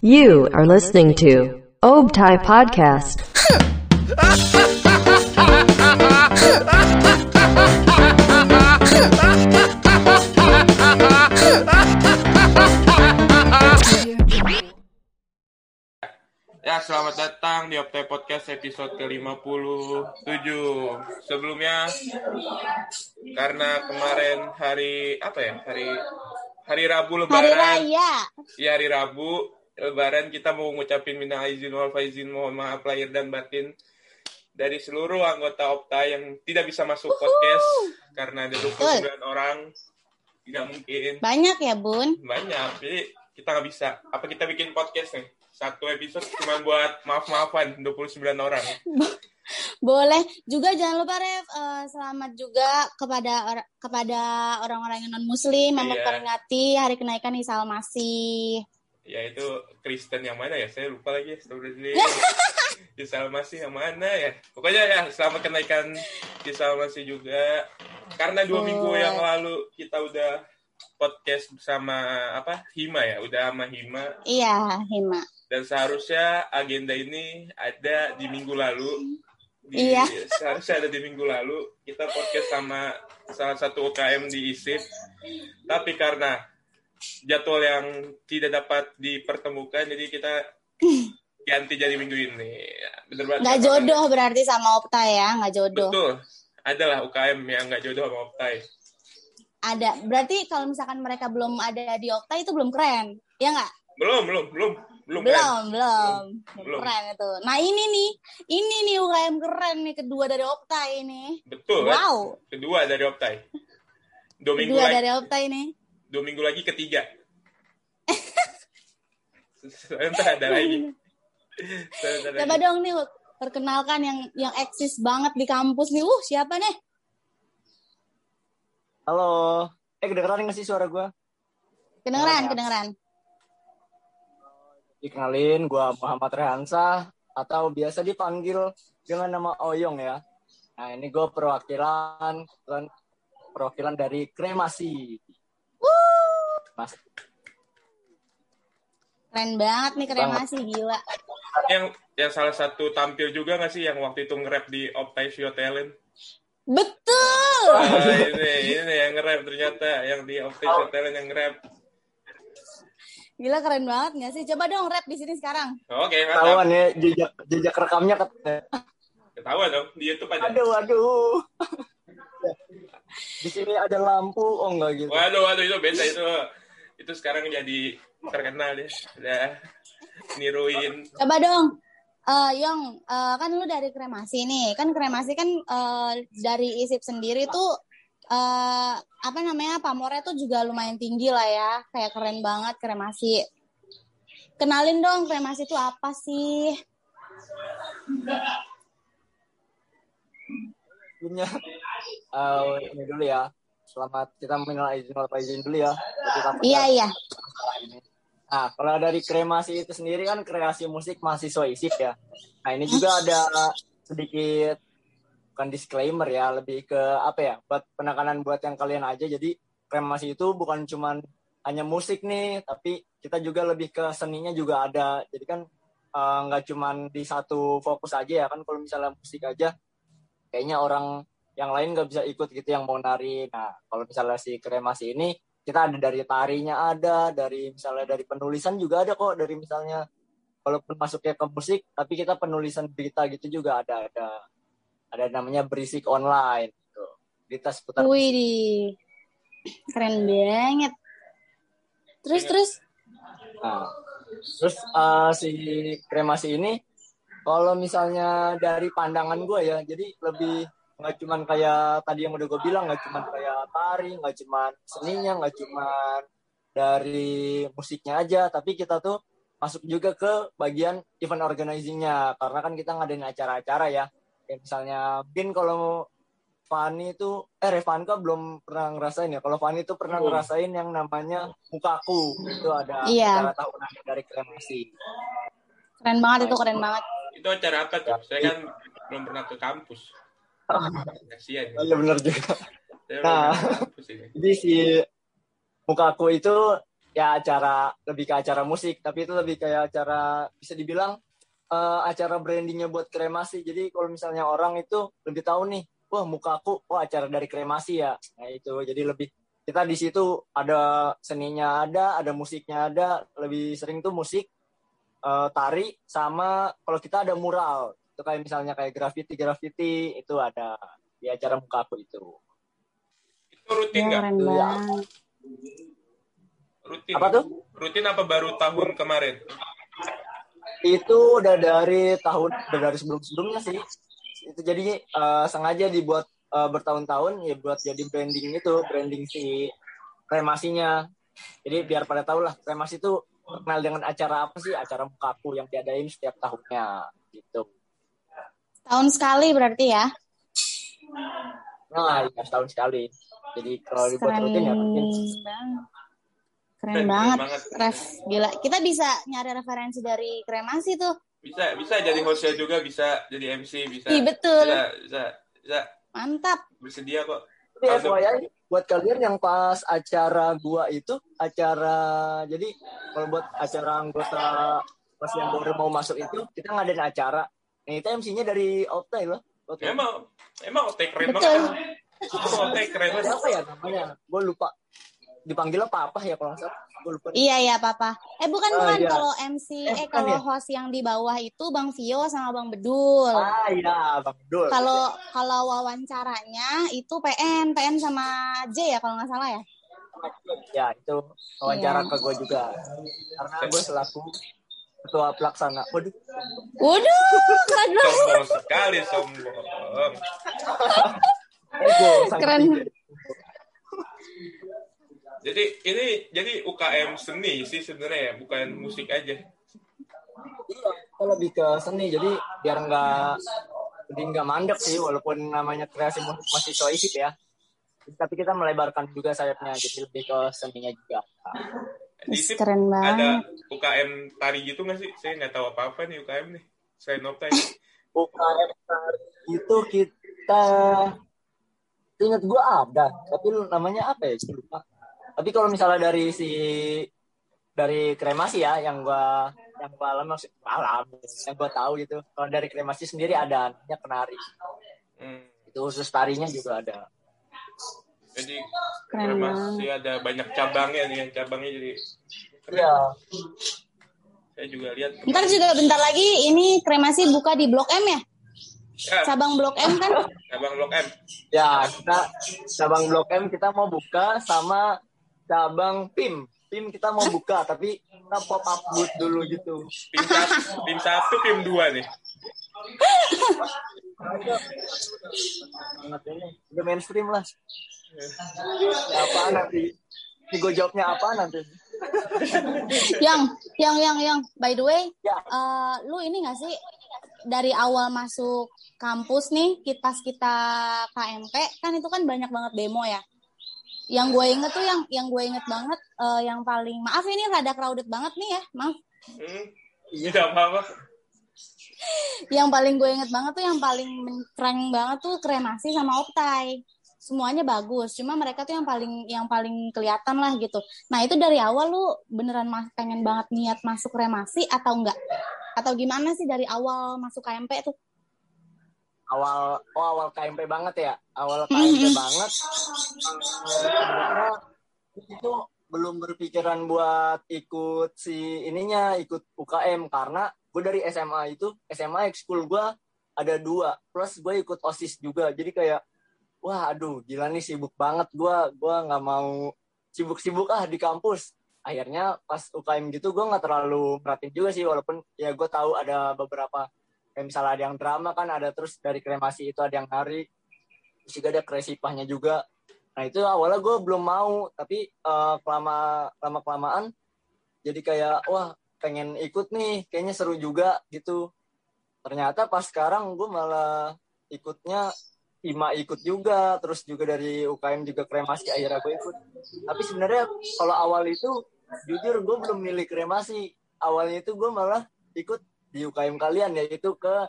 You are listening to Obtai Podcast. Ya, selamat datang di Optai Podcast episode ke-57. Sebelumnya, karena kemarin hari, apa ya, hari hari Rabu Hari Lebaran. Raya. Ya, hari Rabu Lebaran kita mau ngucapin minal izin wal faizin, mohon maaf lahir dan batin dari seluruh anggota Optai yang tidak bisa masuk podcast karena ada 29 orang. Tidak mungkin. Banyak ya, Bun? Banyak, jadi kita nggak bisa. Apa kita bikin podcast nih? Satu episode cuma buat maaf-maafan 29 orang. Boleh. Juga jangan lupa, Rev, eh, selamat juga kepada or- kepada orang-orang yang non-muslim yang Iya. memperingati hari kenaikan Isa Al-Masih. Ya itu Kristen yang mana ya? Saya lupa lagi. Astagfirullahaladzim. Isa Masih yang mana ya? Pokoknya ya selamat kenaikan Isa Masih juga. Karena dua Oh. minggu yang lalu kita udah podcast bersama apa Hima ya, udah sama Hima. Iya, Hima. Dan seharusnya agenda ini ada di minggu lalu. Di, Iya. Seharusnya ada di minggu lalu. Kita podcast sama salah satu UKM di ISIF. Tapi karena jadwal yang tidak dapat dipertemukan, jadi kita ganti jadi minggu ini. Bener banget. Nggak jodoh berarti sama Opta ya, nggak jodoh. Betul. Adalah UKM yang nggak jodoh sama Optai. Ada. Berarti kalau misalkan mereka belum ada di Opta itu belum keren. Ya nggak? Belum, belum, belum. Belum, Belum, kan? belum. Belum. Keren itu. Nah, ini nih. Ini nih UKM keren nih kedua dari Opta ini. Betul kan? Wow. Kedua dari Optai. Dua minggu Kedua lagi. dari Opta ini. dua minggu lagi ketiga. Sebentar ada lagi. Coba lagi. dong nih, perkenalkan yang yang eksis banget di kampus nih. Uh, siapa nih? Halo. Eh kedengeran nggak sih suara gue? Kedengeran, kedengeran. Dikenalin, gue Muhammad Rehansa atau biasa dipanggil dengan nama Oyong ya. Nah ini gue perwakilan perwakilan dari kremasi. Mas, Keren banget nih kremasi gila. Yang yang salah satu tampil juga nggak sih yang waktu itu nge-rap di Optai Vio Talent? Betul. Ah, ini ini yang nge-rap ternyata yang di Optai Vio Talent yang nge-rap. Gila keren banget gak sih? Coba dong rap di sini sekarang. Oke, ketahuan mantap. ya jejak jejak rekamnya ket... Ketahuan dong di YouTube aja. Aduh, aduh. Di sini ada lampu, oh enggak gitu. Waduh, waduh itu beda itu. Itu sekarang jadi terkenal deh. Udah niruin. Coba dong. Eh, Yong, eh, kan lu dari kremasi nih. Kan kremasi kan eh, dari ISIP sendiri tuh eh apa namanya? pamornya tuh juga lumayan tinggi lah ya. Kayak keren banget kremasi. Kenalin dong kremasi itu apa sih? Sebelumnya, eh, ini dulu ya. Selamat kita mengenal izin wal izin dulu ya. Iya, iya. Nah, kalau dari kremasi itu sendiri kan kreasi musik mahasiswa ISIP ya. Nah, ini juga ada sedikit bukan disclaimer ya, lebih ke apa ya? Buat penekanan buat yang kalian aja. Jadi kremasi itu bukan cuman hanya musik nih, tapi kita juga lebih ke seninya juga ada. Jadi kan eh, nggak cuman di satu fokus aja ya kan kalau misalnya musik aja kayaknya orang yang lain nggak bisa ikut gitu yang mau nari. Nah, kalau misalnya si kremasi ini kita ada dari tarinya ada, dari misalnya dari penulisan juga ada kok, dari misalnya walaupun masuknya ke musik, tapi kita penulisan berita gitu juga ada ada ada namanya berisik online gitu. Berita seputar Wih, di keren banget. Terus terus Nah, terus eh, si kremasi ini kalau misalnya dari pandangan gue ya, jadi lebih nggak cuman kayak tadi yang udah gue bilang nggak cuman kayak tari, nggak cuman seninya, nggak cuman dari musiknya aja, tapi kita tuh masuk juga ke bagian event organizingnya karena kan kita ngadain acara-acara ya. Kayak misalnya mungkin kalau Fani itu eh Revanka belum pernah ngerasain ya. Kalau Fani itu pernah Belum. ngerasain yang namanya mukaku. Itu ada Iya. acara tahunan dari kremasi. keren banget itu keren banget. Itu acara apa tuh? Saya kan belum pernah ke kampus. Kasihan. Oh, iya benar juga. Saya Nah. Jadi si mukaku itu ya acara lebih ke acara musik tapi itu lebih kayak acara bisa dibilang eh, acara brandingnya buat kremasi jadi kalau misalnya orang itu lebih tahu nih wah muka aku wah acara dari kremasi ya nah itu jadi lebih kita di situ ada seninya ada ada musiknya ada lebih sering tuh musik eh, tari sama kalau kita ada mural itu kayak misalnya kayak graffiti graffiti itu ada di acara muka aku itu Itu rutin Ya, nggak? Iya. banget. Rutin. apa tuh Rutin apa baru tahun kemarin? Itu udah dari tahun udah dari sebelum sebelumnya sih. Itu jadi eh, sengaja dibuat eh, bertahun-tahun ya buat jadi branding itu branding si kremasinya. Jadi biar pada tahu lah kremasi itu terkenal dengan acara apa sih? Acara mukaku yang diadain setiap tahunnya gitu. Tahun sekali berarti ya. nah ya setahun sekali. Jadi kalau dibuat Keren rutin ya banget. Keren Keren banget, banget. Ref. Gila. Kita bisa nyari referensi dari kremasi tuh. Bisa, bisa jadi hostnya juga, bisa jadi MC, bisa. Ih, betul. Bisa, bisa, bisa. Mantap. Bersedia kok. Tapi FYI buat kalian yang pas acara gua itu acara jadi kalau buat acara anggota pas yang baru mau masuk itu kita ngadain acara. Nah itu MC-nya dari Optai loh. Optai. Emang, emang otek keren Betul. banget. Emang otek keren banget. Siapa ya namanya? Gue lupa. Dipanggilnya Papa ya kalau nggak salah. Iya iya papa. Eh bukan Ah, bukan iya. kalau MC Eh, eh, kalau ya? host yang di bawah itu Bang Vio sama Bang Bedul. Ah iya, Bang Dul. Kalau kalau wawancaranya itu PN, PN sama J ya kalau nggak salah ya. ya itu wawancara Iya. ke gue juga. Karena gue selaku ketua pelaksana. Waduh. Waduh, keren. Sombong sekali, sombong. Keren. Jadi ini jadi UKM seni sih sebenarnya ya, bukan musik aja. Iya, kita lebih ke seni. Jadi biar nggak jadi nggak mandek sih, walaupun namanya kreasi musik masih soisip ya. Tapi kita melebarkan juga sayapnya, jadi lebih ke seninya juga. Di Ih, SIP keren ada banget. UKM tari gitu nggak sih? Saya nggak tahu apa-apa nih UKM nih. Saya noptai. UKM tari itu kita ingat gua ada, tapi namanya apa ya? Lupa. Tapi kalau misalnya dari si dari kremasi ya, yang gua yang gua alami maksud alami, yang gua tahu gitu. Kalau dari kremasi sendiri ada namanya penari. Hmm. Itu khusus tarinya juga ada. Jadi Keren masih ada banyak cabangnya nih, yang cabangnya jadi keren. Iya. Saya juga lihat. Ntar juga bentar lagi ini kremasi buka di Blok M ya? Ya, Cabang Blok M kan? cabang Blok M. Ya, kita cabang Blok M kita mau buka sama cabang PIM. PIM kita mau buka, tapi kita pop up booth dulu gitu. Tim satu, tim dua nih. Udah mainstream lah. Ya, apaan nanti? Ini gue jawabnya apa nanti? yang, yang, yang, yang. By the way, Ya. eh, lu ini gak sih dari awal masuk kampus nih, kita pas kita KMP kan itu kan banyak banget demo ya. Yang gue inget tuh yang yang gue inget banget eh, yang paling maaf ini rada crowded banget nih ya, maaf. Hmm. Tidak apa-apa. Yang paling gue inget banget tuh yang paling keren banget tuh kremasi sama optai. Semuanya bagus, cuma mereka tuh yang paling yang paling kelihatan lah gitu. Nah itu dari awal lu beneran mas pengen banget niat masuk kremasi atau enggak? Atau gimana sih dari awal masuk KMP tuh? Awal, oh awal KMP banget ya? Awal KMP Mhm. banget. Itu belum berpikiran buat ikut si ininya, ikut UKM. Karena gue dari SMA itu, SMA ekskul gue ada dua. Plus gue ikut OSIS juga. Jadi kayak, wah aduh gila nih sibuk banget gue. Gue nggak mau sibuk-sibuk ah di kampus. Akhirnya pas UKM gitu gue nggak terlalu perhatiin juga sih. Walaupun ya gue tahu ada beberapa kayak misalnya ada yang drama kan ada terus dari kremasi itu ada yang nari terus juga ada kresipahnya juga. Nah itu awalnya gue belum mau tapi eh, kelama lama kelamaan jadi kayak wah pengen ikut nih kayaknya seru juga gitu. Ternyata pas sekarang gue malah ikutnya IMA ikut juga terus juga dari UKM juga kremasi akhirnya gue ikut. Tapi sebenarnya kalau awal itu jujur gue belum milih kremasi. Awalnya itu gue malah ikut di UKM kalian yaitu ke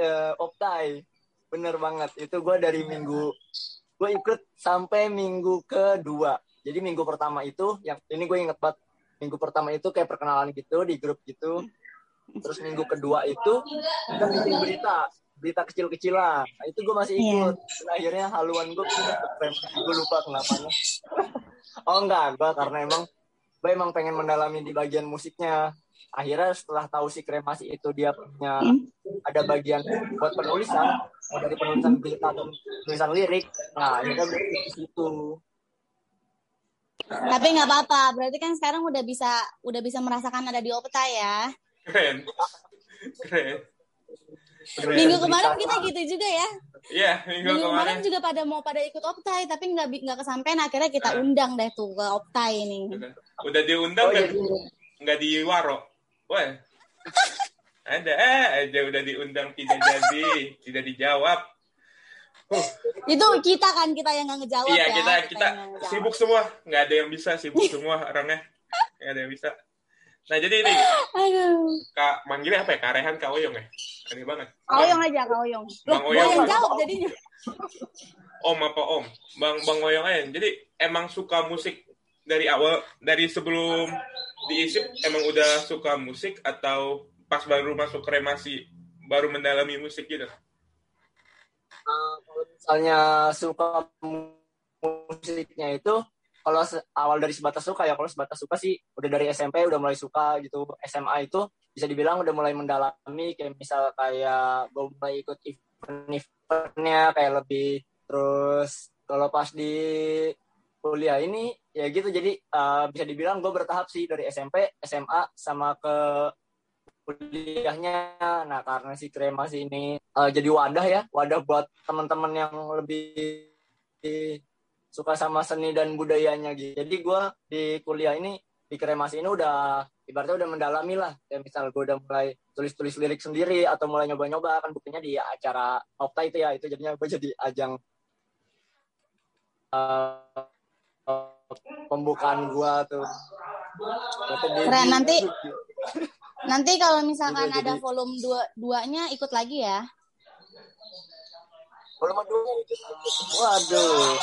eh, Optai. Bener banget. Itu gue dari minggu gue ikut sampai minggu kedua. Jadi minggu pertama itu yang ini gue inget banget minggu pertama itu kayak perkenalan gitu di grup gitu. Terus minggu kedua itu kita bikin berita berita kecil-kecilan. Nah, itu gue masih ikut. Dan akhirnya haluan gue gue lupa kenapanya oh enggak gue karena emang gue emang pengen mendalami di bagian musiknya akhirnya setelah tahu si kremasi itu dia punya ada bagian buat penulisan mau dari penulisan berita atau penulisan lirik nah akhirnya gue ke situ Tapi nggak apa-apa, berarti kan sekarang udah bisa udah bisa merasakan ada di Opta ya. Keren. Keren. Keren. Minggu kemarin kita gitu juga ya. Iya, minggu, Minggu kemarin. kemarin juga pada mau pada ikut Optai, tapi nggak nggak kesampaian. Akhirnya kita Ah. undang deh tuh ke Optai ini. Udah diundang oh kan? jadi Nggak di waro. Wah. Ada eh aja udah diundang tidak jadi, tidak dijawab. Huh. Itu kita kan kita yang nggak ngejawab Iya, ya. kita kita ngejawab. sibuk semua, nggak ada yang bisa, sibuk semua orangnya. Nggak ada yang bisa. Nah, jadi ini Aduh. Kak manggilnya apa ya? Karehan Kak Oyong ya? Aneh banget. Kak Oyong aja, Kak Oyong. Bang Oyong. yang jawab jadinya. Om apa Om? Bang Bang Oyong aja. Jadi emang suka musik dari awal dari sebelum diisip emang udah suka musik atau pas baru masuk kremasi baru mendalami musik gitu? Uh, kalau misalnya suka musiknya itu kalau awal dari sebatas suka ya kalau sebatas suka sih udah dari SMP udah mulai suka gitu SMA itu bisa dibilang udah mulai mendalami kayak misal kayak gue mulai ikut event-eventnya kayak lebih terus kalau pas di kuliah ini ya gitu. Jadi uh, bisa dibilang gue bertahap sih dari SMP SMA sama ke kuliahnya. Nah karena si kremasi ini uh, jadi wadah ya. Wadah buat teman-teman yang lebih suka sama seni dan budayanya gitu. Jadi gue di kuliah ini di kremasi ini udah ibaratnya udah mendalami lah. Kayak misal gue udah mulai tulis-tulis lirik sendiri atau mulai nyoba-nyoba kan buktinya di acara Opta itu ya. Itu jadinya gue jadi ajang uh, pembukaan gue tuh Keren, nanti nanti kalau misalkan ada jadi- volume dua duanya ikut lagi ya. volume dua waduh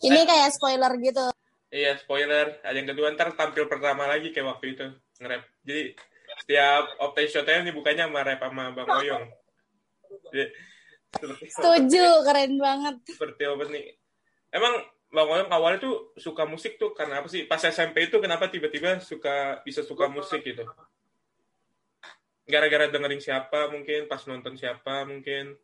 Ini kayak spoiler gitu. Iya spoiler. Ada yang kedua ntar tampil pertama lagi kayak waktu itu nge-rap. Jadi setiap Optai Showtime nih bukannya sama rap sama Bang Oyong. Jadi, Setuju, keren banget. seperti apa nih? Emang Bang Oyong awalnya tuh suka musik tuh karena apa sih? Pas SMP itu kenapa tiba-tiba suka bisa suka musik gitu? Gara-gara dengerin siapa mungkin, pas nonton siapa mungkin.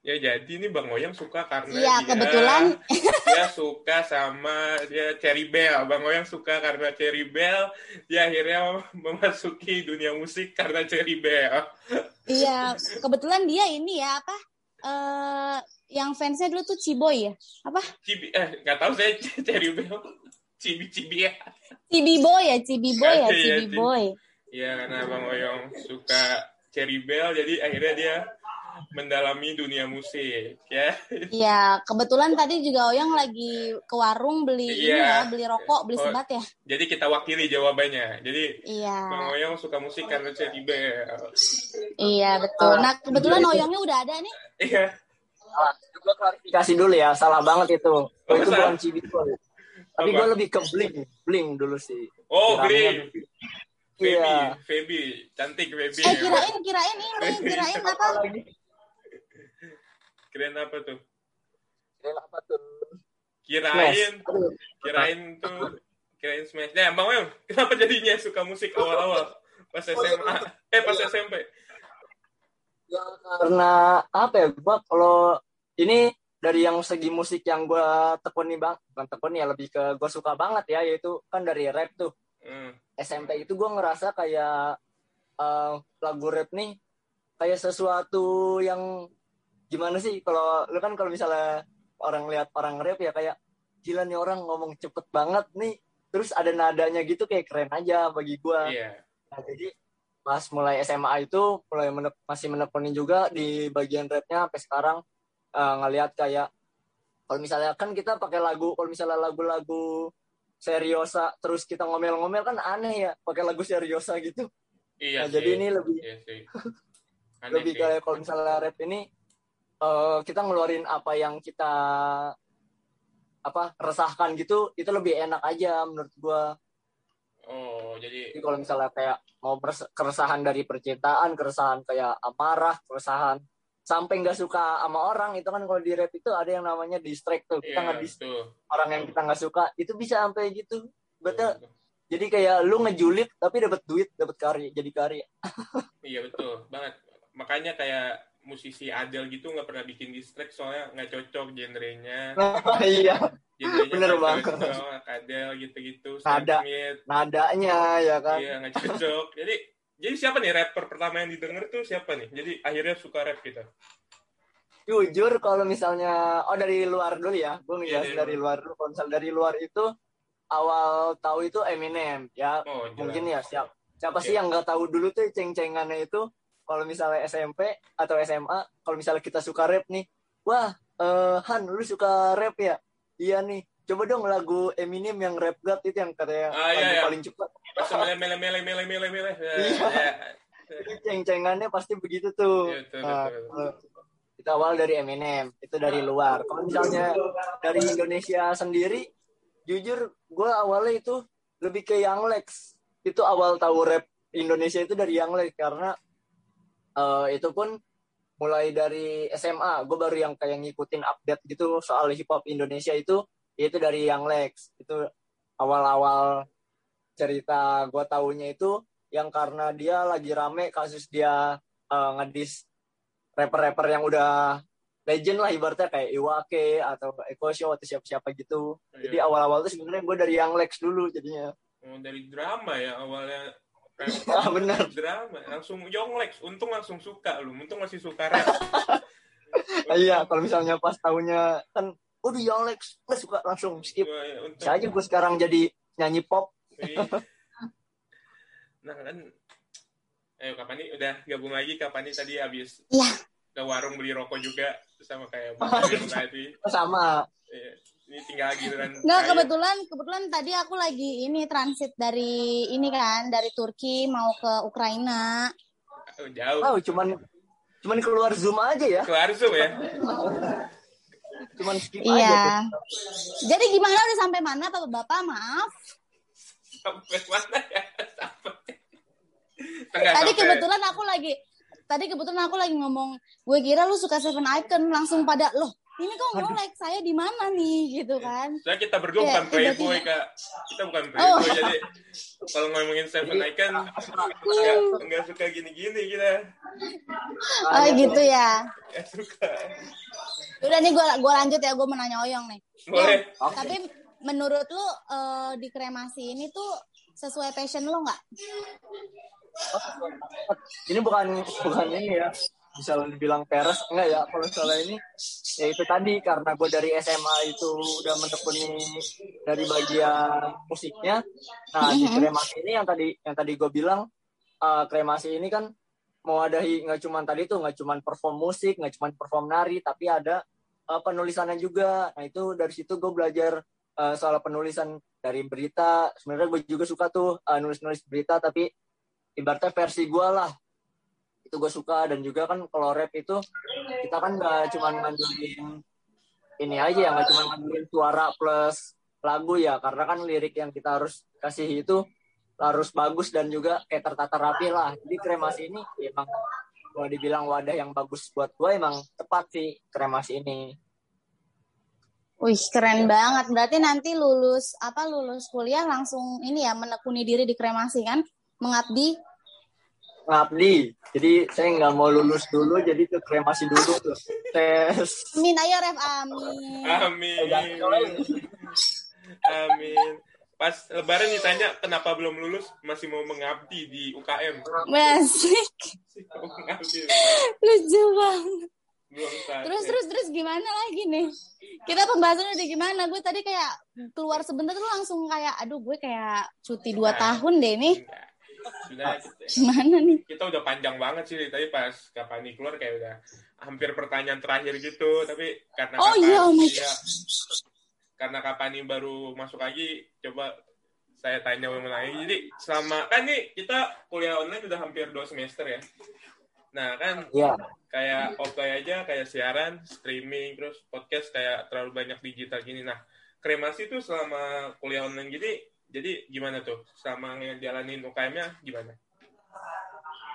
Ya jadi ini Bang Oyong suka karena Iya, dia, kebetulan. dia suka sama dia Cherry Bell. Bang Oyong suka karena Cherry Bell. Dia akhirnya memasuki dunia musik karena Cherry Bell. Iya, kebetulan dia ini ya apa? eh yang fansnya dulu tuh Ciboy ya? Apa? Cibi, eh nggak tahu saya Cherry Bell. Cibi Cibi ya. Cibi Boy ya, Cibi Boy ya, Iya, Cibi Cibi. Boy. Iya karena Bang Oyong suka Cherry Bell, jadi akhirnya dia mendalami dunia musik ya. Iya, kebetulan tadi juga Oyang lagi ke warung beli ini Iya. ya, beli rokok, beli Oh. sebat ya. Jadi kita wakili jawabannya. Jadi Iya. Bang Oyong suka musik karena Cherry Bell. Iya, betul. Nah, kebetulan Oyangnya udah ada nih. Iya. Salah. Gue klarifikasi. Dulu ya salah banget itu. Oh, itu bukan Cibitoy tapi gue lebih ke bling bling dulu sih. Oh, Green. Feby, Iya. Feby, cantik Feby. Eh, kirain kirain ini, kirain apa? Kirain apa tuh? Kirain apa tuh? Kirain, kirain tuh, kirain smash. Nah, Bang Oyong, kenapa jadinya suka musik awal-awal? Pas SMA, eh pas SMP. Ya karena apa ya gue kalau ini dari yang segi musik yang gue tekuni bang bukan tekuni ya lebih ke gue suka banget ya yaitu kan dari rap tuh Hmm. SMP itu gue ngerasa kayak eh, lagu rap nih kayak sesuatu yang gimana sih kalau lu kan kalau misalnya orang lihat orang rap ya kayak gila nih orang ngomong cepet banget nih terus ada nadanya gitu kayak keren aja bagi gue Iya. Nah, jadi pas mulai SMA itu mulai menep- masih menekuni juga di bagian rapnya sampai sekarang eh, ngelihat kayak kalau misalnya kan kita pakai lagu kalau misalnya lagu-lagu seriosa terus kita ngomel-ngomel kan aneh ya pakai lagu seriosa gitu. Iya nah, sih. jadi ini lebih Iya sih. Aneh lebih sih. kayak kalau misalnya rap ini eh, kita ngeluarin apa yang kita apa resahkan gitu itu lebih enak aja menurut gua Oh, jadi Jadi kalau misalnya kayak mau keresahan dari percintaan, keresahan kayak amarah, keresahan sampai nggak suka sama orang itu kan kalau di rap itu ada yang namanya distract tuh kita iya, dis betul. orang yang kita nggak suka itu bisa sampai gitu betul Betul. jadi kayak lu ngejulit tapi dapat duit dapat karya jadi karya Iya betul banget. Makanya kayak musisi Adele gitu nggak pernah bikin distrack soalnya nggak cocok genrenya. iya Genrenya Bener banget. cocok, Adele gitu-gitu. Nada. Smith, nadanya ya kan Iya nggak cocok. Jadi jadi siapa nih rapper pertama yang didengar tuh siapa nih? Jadi akhirnya suka rap kita. jujur kalau misalnya oh dari luar dulu ya gue ngejelasin Iya, dari luar dulu misal dari luar itu awal tahu itu Eminem ya Oh jelas. mungkin ya siapa siapa sih Oke. yang nggak tahu dulu tuh ceng-cengannya itu kalau misalnya SMP atau SMA kalau misalnya kita suka rap nih wah eh, Han lu suka rap ya iya nih coba dong lagu Eminem yang rap god itu yang katanya Ah, iya, lagu iya. paling cepat Pas mele mele mele mele mele mele. Ya, Iya. ya. Itu ceng-cengannya pasti begitu tuh Iya, betul, Nah, betul. kalau itu awal dari Eminem itu dari luar kalau misalnya dari Indonesia sendiri jujur gue awalnya itu lebih ke Young Lex itu awal tahu rap Indonesia itu dari Young Lex karena eh, itu pun mulai dari SMA gue baru yang kayak ngikutin update gitu soal hip hop Indonesia itu itu dari Young Lex itu awal-awal cerita gue tahunya itu yang karena dia lagi rame kasus dia eh, ngedis rapper-rapper yang udah legend lah ibaratnya kayak Iwake atau Eko Show atau siapa-siapa gitu. Jadi Iya. awal-awal tuh sebenarnya gue dari Young Lex dulu jadinya. Oh, dari drama ya awalnya. Ah benar. drama langsung Yonglex untung langsung suka lu untung masih suka rap iya, kalau misalnya pas tahunnya kan udah Young Lex gue suka langsung skip. Gua, ya, untung. Bisa aja gue sekarang jadi nyanyi pop. Iya. nah kan ayo kapan nih udah gabung lagi kapan nih tadi habis Iya. ke warung beli rokok juga sama kayak tadi Sama. Iya. Ini tinggal giliran Nggak, kebetulan kebetulan tadi aku lagi ini transit dari ini kan dari Turki mau ke Ukraina. Oh, jauh Oh, cuman cuman keluar Zoom aja ya. keluar zoom ya Cuman skip aja. Iya. tuh. Jadi gimana udah sampai mana Bapak-bapak? Maaf. sampai mana ya sampai Tengah Tadi sampai- kebetulan aku lagi tadi kebetulan aku lagi ngomong, gue kira lu suka Seven Icon langsung pada loh. Ini kok ngolek saya di mana nih gitu kan? Soalnya kita berdua Iya, bukan playboy kak kita bukan Oh. playboy jadi kalau ngomongin Seven Icon nggak nggak suka gini-gini kita Oh gitu ya. ya suka Udah nih gue gue lanjut ya gue mau nanya Oyong nih. boleh Yong, tapi menurut lu eh, di kremasi ini tuh sesuai passion lu nggak? ini bukan bukan ini ya misalnya dibilang peres enggak ya kalau misalnya ini ya itu tadi karena gue dari SMA itu udah menekuni dari bagian musiknya. Nah di Mhm. kremasi ini yang tadi yang tadi gue bilang eh, kremasi ini kan mau ada nggak cuman tadi tuh nggak cuman perform musik nggak cuman perform nari tapi ada eh, penulisannya juga. Nah itu dari situ gue belajar eh, soal penulisan dari berita. Sebenarnya gue juga suka tuh eh, nulis-nulis berita tapi ibaratnya versi gue lah itu gue suka dan juga kan kalau rap itu kita kan nggak cuma ngandelin ini aja ya nggak cuma ngandelin suara plus lagu ya karena kan lirik yang kita harus kasih itu harus bagus dan juga kayak tertata rapi lah jadi kremasi ini emang kalau dibilang wadah yang bagus buat gue emang tepat sih kremasi ini Wih keren banget. Berarti nanti lulus apa lulus kuliah langsung ini ya menekuni diri di kremasi kan? Mengabdi. Ngabdi jadi saya nggak mau lulus dulu jadi ke kremasi dulu tuh tes Amin ayo Ref amin. amin amin pas lebaran ditanya kenapa belum lulus masih mau mengabdi di UKM mengabdi Lucu banget. Terus terus terus gimana lagi nih? Kita pembahasannya udah gimana? Gue tadi kayak keluar sebentar tuh langsung kayak aduh gue kayak cuti dua Nah. tahun deh nih. Enggak. Sudah kita, Gimana nih? kita udah panjang banget sih tadi pas Kapani keluar kayak udah hampir pertanyaan terakhir gitu tapi karena Oh iya, oh my iya, karena Kapani baru masuk lagi coba saya tanya ulang lagi jadi selama kan nih kita kuliah online udah hampir dua semester ya. Nah kan ya kayak offline aja kayak siaran streaming terus podcast kayak terlalu banyak digital gini. Nah kremasi tuh selama kuliah online gini, jadi gimana tuh? Sama ngejalanin UKM-nya gimana?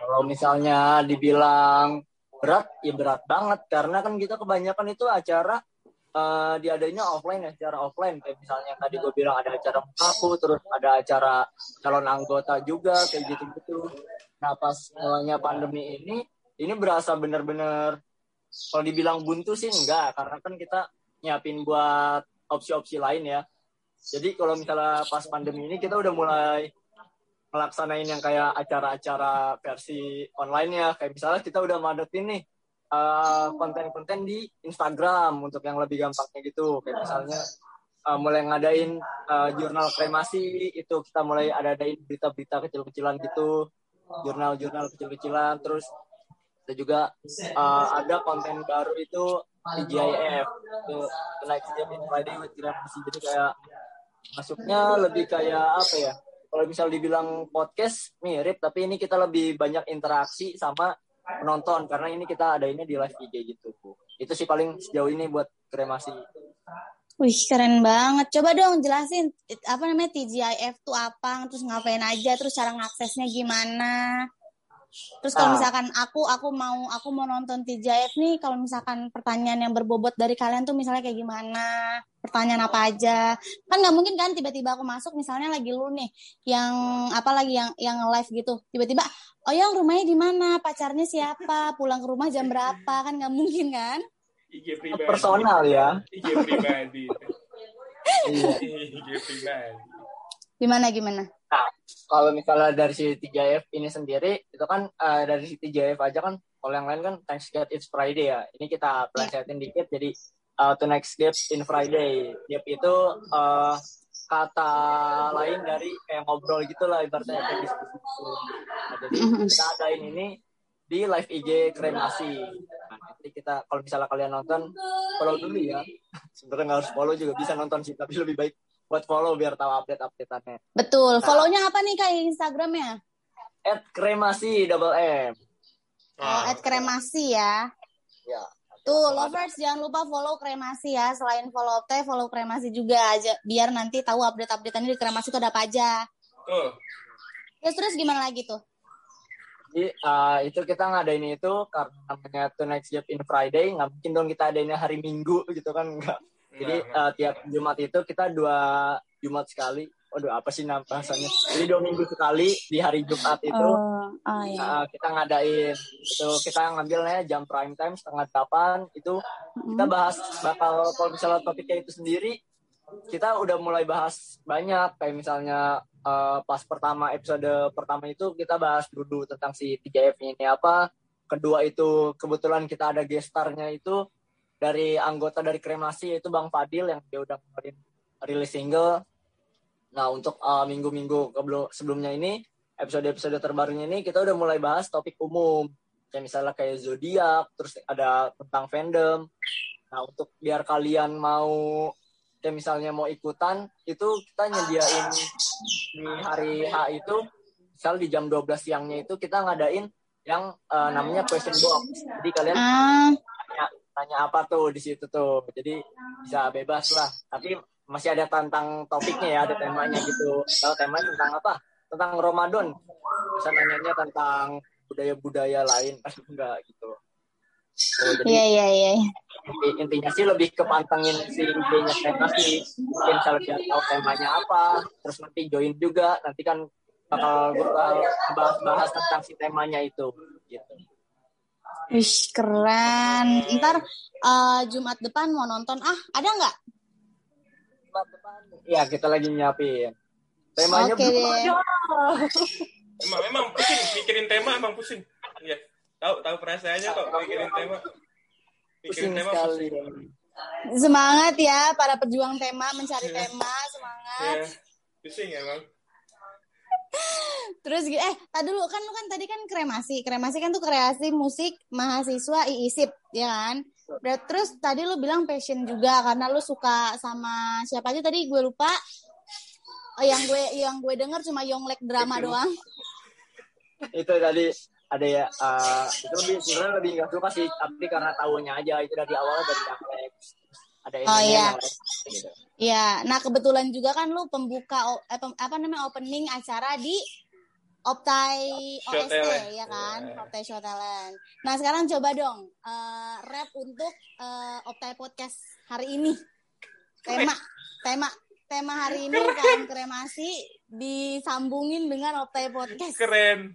Kalau misalnya dibilang berat, ya berat banget karena kan kita kebanyakan itu acara uh, diadainya offline ya, secara offline. Kayak misalnya tadi gue bilang ada acara aku, terus ada acara calon anggota juga kayak gitu-gitu. Nah pas mulanya pandemi ini, ini berasa bener-bener kalau dibilang buntu sih enggak, karena kan kita nyiapin buat opsi-opsi lain ya. Jadi kalau misalnya pas pandemi ini kita udah mulai melaksanain yang kayak acara-acara versi online ya, kayak misalnya kita udah madetin nih uh, konten-konten di Instagram untuk yang lebih gampangnya gitu, kayak misalnya uh, mulai ngadain uh, jurnal kremasi itu kita mulai ada adain berita-berita kecil-kecilan gitu, jurnal-jurnal kecil-kecilan, terus kita juga uh, ada konten baru itu di GIF itu like Friday with jadi kayak masuknya lebih kayak apa ya kalau misal dibilang podcast mirip tapi ini kita lebih banyak interaksi sama penonton karena ini kita ada ini di live IG gitu itu sih paling sejauh ini buat kremasi Wih keren banget. Coba dong jelasin apa namanya TGIF tuh apa, terus ngapain aja, terus cara ngaksesnya gimana. Terus kalau ah. misalkan aku aku mau aku mau nonton TJF nih, kalau misalkan pertanyaan yang berbobot dari kalian tuh misalnya kayak gimana, pertanyaan apa aja, kan nggak mungkin kan tiba-tiba aku masuk misalnya lagi lu nih, yang apa lagi yang yang live gitu, tiba-tiba, oh yang rumahnya di mana, pacarnya siapa, pulang ke rumah jam berapa, kan nggak mungkin kan? IG pribadi. Personal ya. IG pribadi. IG pribadi. Gimana gimana? Nah, kalau misalnya dari si TJF ini sendiri, itu kan uh, dari si TJF aja kan, kalau yang lain kan Thanks God It's Friday ya. Ini kita plesetin dikit, jadi uh, to next gift in Friday. Gift itu uh, kata lain dari kayak ngobrol gitu lah, ibaratnya kayak diskusi gitu. Nah, jadi kita adain ini di live IG kremasi. Nah, nanti kita kalau misalnya kalian nonton, follow dulu ya. Sebenarnya nggak harus follow juga bisa nonton sih, tapi lebih baik buat follow biar tahu update-updateannya. Betul. Nah, Follownya apa nih kayak Instagramnya? At kremasi double M. Oh, at kremasi ya. Ya. Tuh, lovers jangan lupa follow kremasi ya. Selain follow teh, follow kremasi juga aja biar nanti tahu update-updateannya di kremasi itu ada apa aja. Tuh. Terus terus gimana lagi tuh? Jadi uh, itu kita ngadain itu karena namanya The Next Job in Friday, nggak mungkin dong kita adainnya hari Minggu gitu kan, nggak jadi uh, tiap Jumat itu kita dua Jumat sekali. Waduh, apa sih nama bahasanya? Jadi dua minggu sekali di hari Jumat itu uh, uh, iya. uh, kita ngadain itu kita ngambilnya jam prime time setengah delapan itu mm. kita bahas bakal kalau misalnya topiknya itu sendiri kita udah mulai bahas banyak kayak misalnya uh, pas pertama episode pertama itu kita bahas dulu tentang si 3F ini apa kedua itu kebetulan kita ada gestarnya itu dari anggota dari kremasi yaitu Bang Fadil yang dia udah kemarin rilis single. Nah untuk uh, minggu-minggu sebelumnya ini episode-episode terbarunya ini kita udah mulai bahas topik umum kayak misalnya kayak zodiak, terus ada tentang fandom. Nah untuk biar kalian mau kayak misalnya mau ikutan itu kita nyediain di hari H itu misal di jam 12 siangnya itu kita ngadain yang uh, namanya question box. Jadi kalian uh tanya apa tuh di situ tuh. Jadi bisa bebas lah. Tapi masih ada tentang topiknya ya ada temanya gitu. Kalau temanya tentang apa? Tentang Ramadan. Bisa nanyanya tentang budaya-budaya lain. Kan enggak gitu. Oh, yeah, yeah, yeah. intinya sih lebih kepantengin si idenya tema sih. Mungkin kalau dia tahu temanya apa terus nanti join juga. Nanti kan bakal bakal bahas-bahas tentang si temanya itu gitu Wih, keren. Ntar uh, Jumat depan mau nonton. Ah, ada nggak? Jumat depan. Iya, kita lagi nyiapin. Temanya Oke okay, emang, emang pusing. Mikirin tema emang pusing. Iya. Tahu tahu perasaannya kok mikirin tema. Mikirin pusing tema sekali. Pusing. Semangat ya para pejuang tema mencari yeah. tema, semangat. Yeah. Pusing emang. Terus eh tadi dulu kan lu kan tadi kan kremasi. Kremasi kan tuh kreasi musik mahasiswa IISIP, ya kan? Terus tadi lu bilang passion juga karena lu suka sama siapa aja tadi gue lupa. Oh, yang gue yang gue denger cuma Yonglek drama doang. itu tadi ada ya uh, itu lebih sebenarnya lebih nggak suka sih tapi karena tahunya aja itu dari awal dari Yonglek ada Oh, iya. yang lain gitu. Ya, nah kebetulan juga kan lu pembuka eh, apa namanya opening acara di Optai Show OST Talent. ya kan, Ya. Optai Show Talent. Nah sekarang coba dong eh, rap untuk eh, Optai Podcast hari ini. Tema, tema, tema hari ini kan kremasi disambungin dengan Optai Podcast. Keren.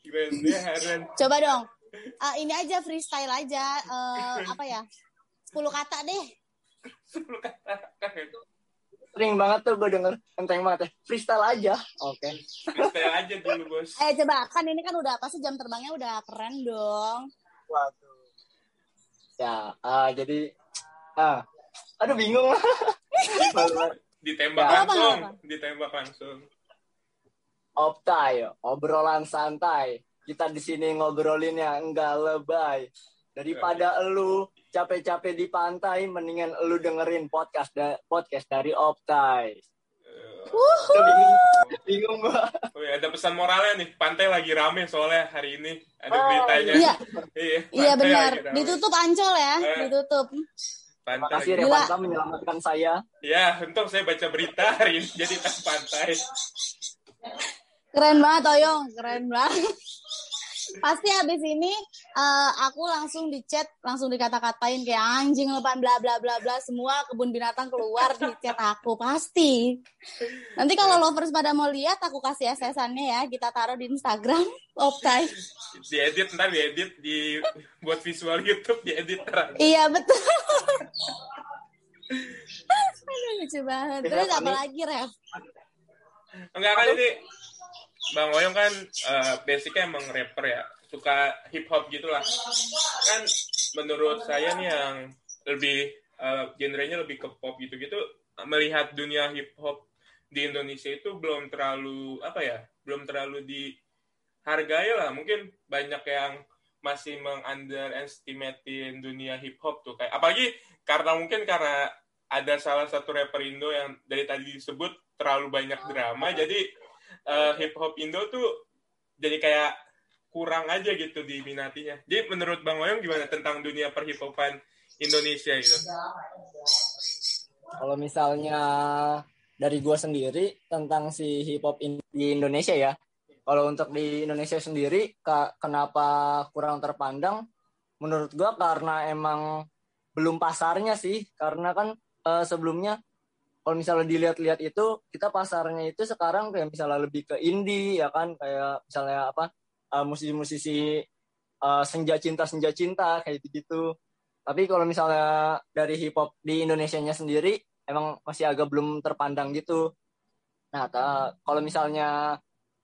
Keren ya, keren. Coba dong, Eh, ini aja freestyle aja, eh, apa ya? 10 kata deh. Sering banget tuh gue denger enteng banget ya. Freestyle aja. Oke. Freestyle aja dulu, Bos. Eh coba kan ini kan udah pasti jam terbangnya udah keren dong. Waduh. Ya, ah, jadi ah, aduh bingung. Ditembak Ya. Apa, langsung, apa? ditembak langsung. Optai, obrolan santai. Kita di sini ngobrolinnya enggak lebay. Daripada elu capek-capek di pantai, mendingan elu dengerin podcast da- podcast dari Optai. Udah bingung, bingung gua. Oh, iya, ada pesan moralnya nih. Pantai lagi rame soalnya hari ini. Ada Oh, beritanya. Iya, Iya, iya benar. Ditutup ancol ya, Eh. ditutup. Terima Pantai. kasih lagi- Gila. Revansa menyelamatkan saya. Ya, untung saya baca berita hari ini jadi tas pantai. Keren banget Oyong, keren banget. Pasti abis ini eh, aku langsung di chat, langsung dikata-katain kayak anjing lepan bla bla bla bla semua kebun binatang keluar di chat aku pasti. Nanti kalau lovers pada mau lihat aku kasih SS-annya ya, kita taruh di Instagram Optai. Diedit ntar diedit di buat visual YouTube diedit ntar. Iya betul. Aduh, lucu banget. Terus apa lagi, Ref? Enggak kan ini Bang Oyong kan eh, basicnya emang rapper ya, suka hip hop gitulah. Kan menurut saya nih yang lebih eh, genrenya lebih ke pop gitu-gitu, melihat dunia hip hop di Indonesia itu belum terlalu apa ya, belum terlalu dihargai lah. Mungkin banyak yang masih mengunderestimatein dunia hip hop tuh kayak apalagi karena mungkin karena ada salah satu rapper Indo yang dari tadi disebut terlalu banyak drama jadi eh, hip hop Indo tuh jadi kayak kurang aja gitu diminatinya. Jadi menurut Bang Oyong gimana tentang dunia perhipopan Indonesia gitu? Kalau misalnya dari gua sendiri tentang si hip hop in- di Indonesia ya. Kalau untuk di Indonesia sendiri kenapa kurang terpandang? Menurut gua karena emang belum pasarnya sih. Karena kan eh, sebelumnya kalau misalnya dilihat-lihat itu kita pasarnya itu sekarang kayak misalnya lebih ke indie ya kan kayak misalnya apa eh, musisi-musisi eh, senja cinta senja cinta kayak gitu. Tapi kalau misalnya dari hip hop di Indonesia-nya sendiri emang masih agak belum terpandang gitu. Nah, kalau misalnya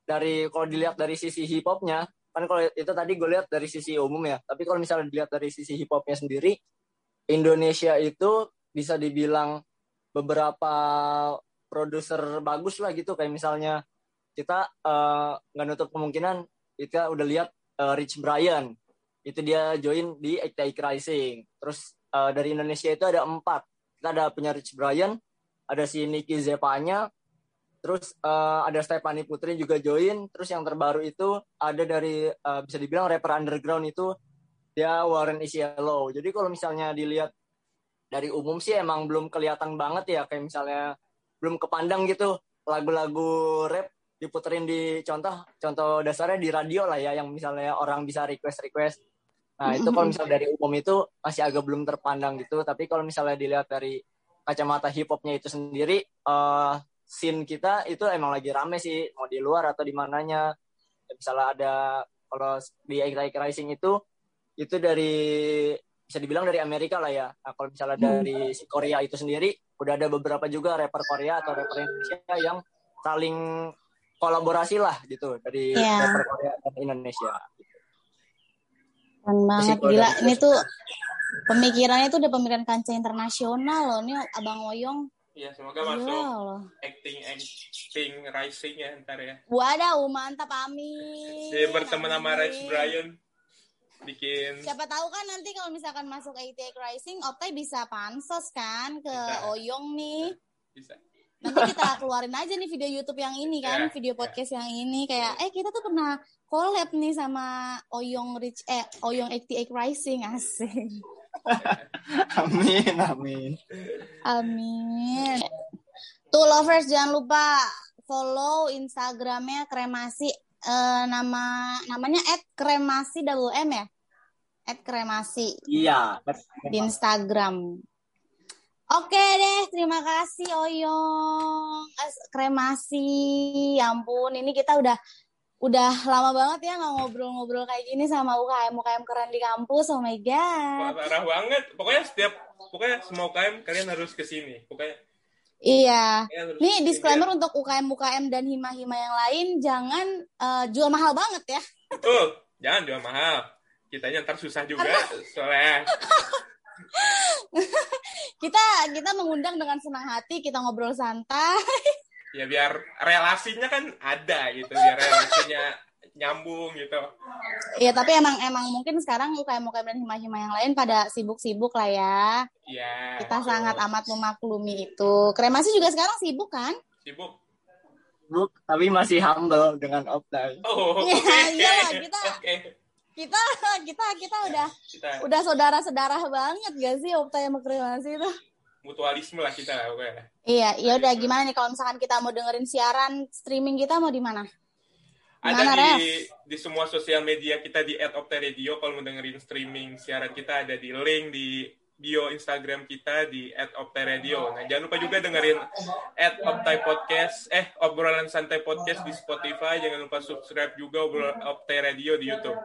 dari kalau dilihat dari sisi hip hopnya, kan kalau itu tadi gue lihat dari sisi umum ya. Tapi kalau misalnya dilihat dari sisi hip hopnya sendiri, Indonesia itu bisa dibilang beberapa produser bagus lah gitu. Kayak misalnya kita eh, nggak nutup kemungkinan kita udah lihat eh, Rich Brian itu dia join di XTI Rising. Terus eh, dari Indonesia itu ada empat kita ada punya Rich Brian, ada si Nicky Zepanya, terus eh, ada Stephanie Putri juga join, terus yang terbaru itu ada dari eh, bisa dibilang rapper underground itu dia Warren Isiello. Jadi kalau misalnya dilihat dari umum sih emang belum kelihatan banget ya kayak misalnya belum kepandang gitu lagu-lagu rap diputerin di contoh contoh dasarnya di radio lah ya yang misalnya orang bisa request request Nah, itu kalau misalnya dari umum itu masih agak belum terpandang gitu. Tapi kalau misalnya dilihat dari kacamata hip hopnya itu sendiri, eh scene kita itu emang lagi rame sih, mau di luar atau di mananya. Misalnya ada kalau di Rising itu itu dari bisa dibilang dari Amerika lah ya. Nah, kalau misalnya dari si Korea itu sendiri, udah ada beberapa juga rapper Korea atau rapper Indonesia yang saling kolaborasi lah gitu dari Iya. rapper Korea dan Indonesia. Keren banget, gila. dan Ini tuh pemikirannya tuh udah pemikiran kancah internasional loh. Ini Abang Oyong. Ya semoga masuk loh. acting acting rising ya ntar ya. Wadaw, mantap amin. Dia berteman sama. Rich Brian bikin Siapa tahu kan nanti kalau misalkan masuk ATA Rising, Optai bisa pansos kan ke Bisa. Oyong nih. bisa. Nanti kita keluarin aja nih video YouTube yang ini kan, Ya, video ya. podcast yang ini kayak eh kita tuh pernah collab nih sama Oyong Rich eh Oyong 88 Rising asik. amin, amin. Amin. Tuh lovers jangan lupa follow Instagramnya kremasi eh, nama namanya @kremasi double M ya. @kremasi Iya. di Instagram. Oke deh, terima kasih Oyong. As- Kremasi, ya ampun, ini kita udah udah lama banget ya nggak ngobrol-ngobrol kayak gini sama UKM UKM keren di kampus. Oh my god. Parah banget. Pokoknya setiap pokoknya semua UKM kalian harus ke sini. Pokoknya Iya. harus Nih disclaimer untuk UKM UKM dan hima-hima yang lain jangan eh, jual mahal banget ya. Betul. Jangan jual mahal. Kitanya ntar susah juga soalnya. Kita kita mengundang dengan senang hati, kita ngobrol santai. Ya biar relasinya kan ada gitu, biar relasinya nyambung gitu. Iya, tapi emang emang mungkin sekarang UKM UKM dan hima-hima yang lain pada sibuk-sibuk lah ya. Iya. Kita betul. sangat amat memaklumi itu. Kremasi juga sekarang sibuk kan? sibuk. Buk, tapi masih humble dengan offline. Oh, Iya, oke. iyalah, kita- Oke. Kita kita kita udah Kita udah saudara-saudara banget gak sih Opta sama Kremasi itu? mutualisme lah kita lah. Iya, ya udah gimana nih kalau misalkan kita mau dengerin siaran streaming kita mau di mana? Ada Gimana, di di semua sosial media kita di @opteradio kalau mau dengerin streaming siaran kita ada di link di bio Instagram kita di @opteradio. Nah, jangan lupa juga dengerin @optai podcast eh obrolan santai podcast di Spotify. Jangan lupa subscribe juga obrolan Optai Radio di YouTube.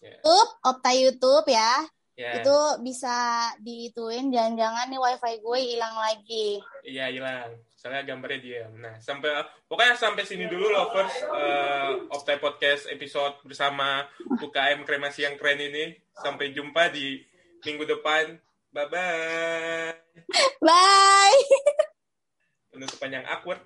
Ya. YouTube, Opta YouTube ya. Ya. Itu bisa diituin jangan-jangan nih wifi gue hilang lagi. Iya hilang. Soalnya gambarnya diam. Nah, sampai pokoknya sampai sini dulu lovers uh, Optai Podcast episode bersama UKM Kremasi yang keren ini. Sampai jumpa di minggu depan. Bye bye. Bye. Penutupan yang awkward.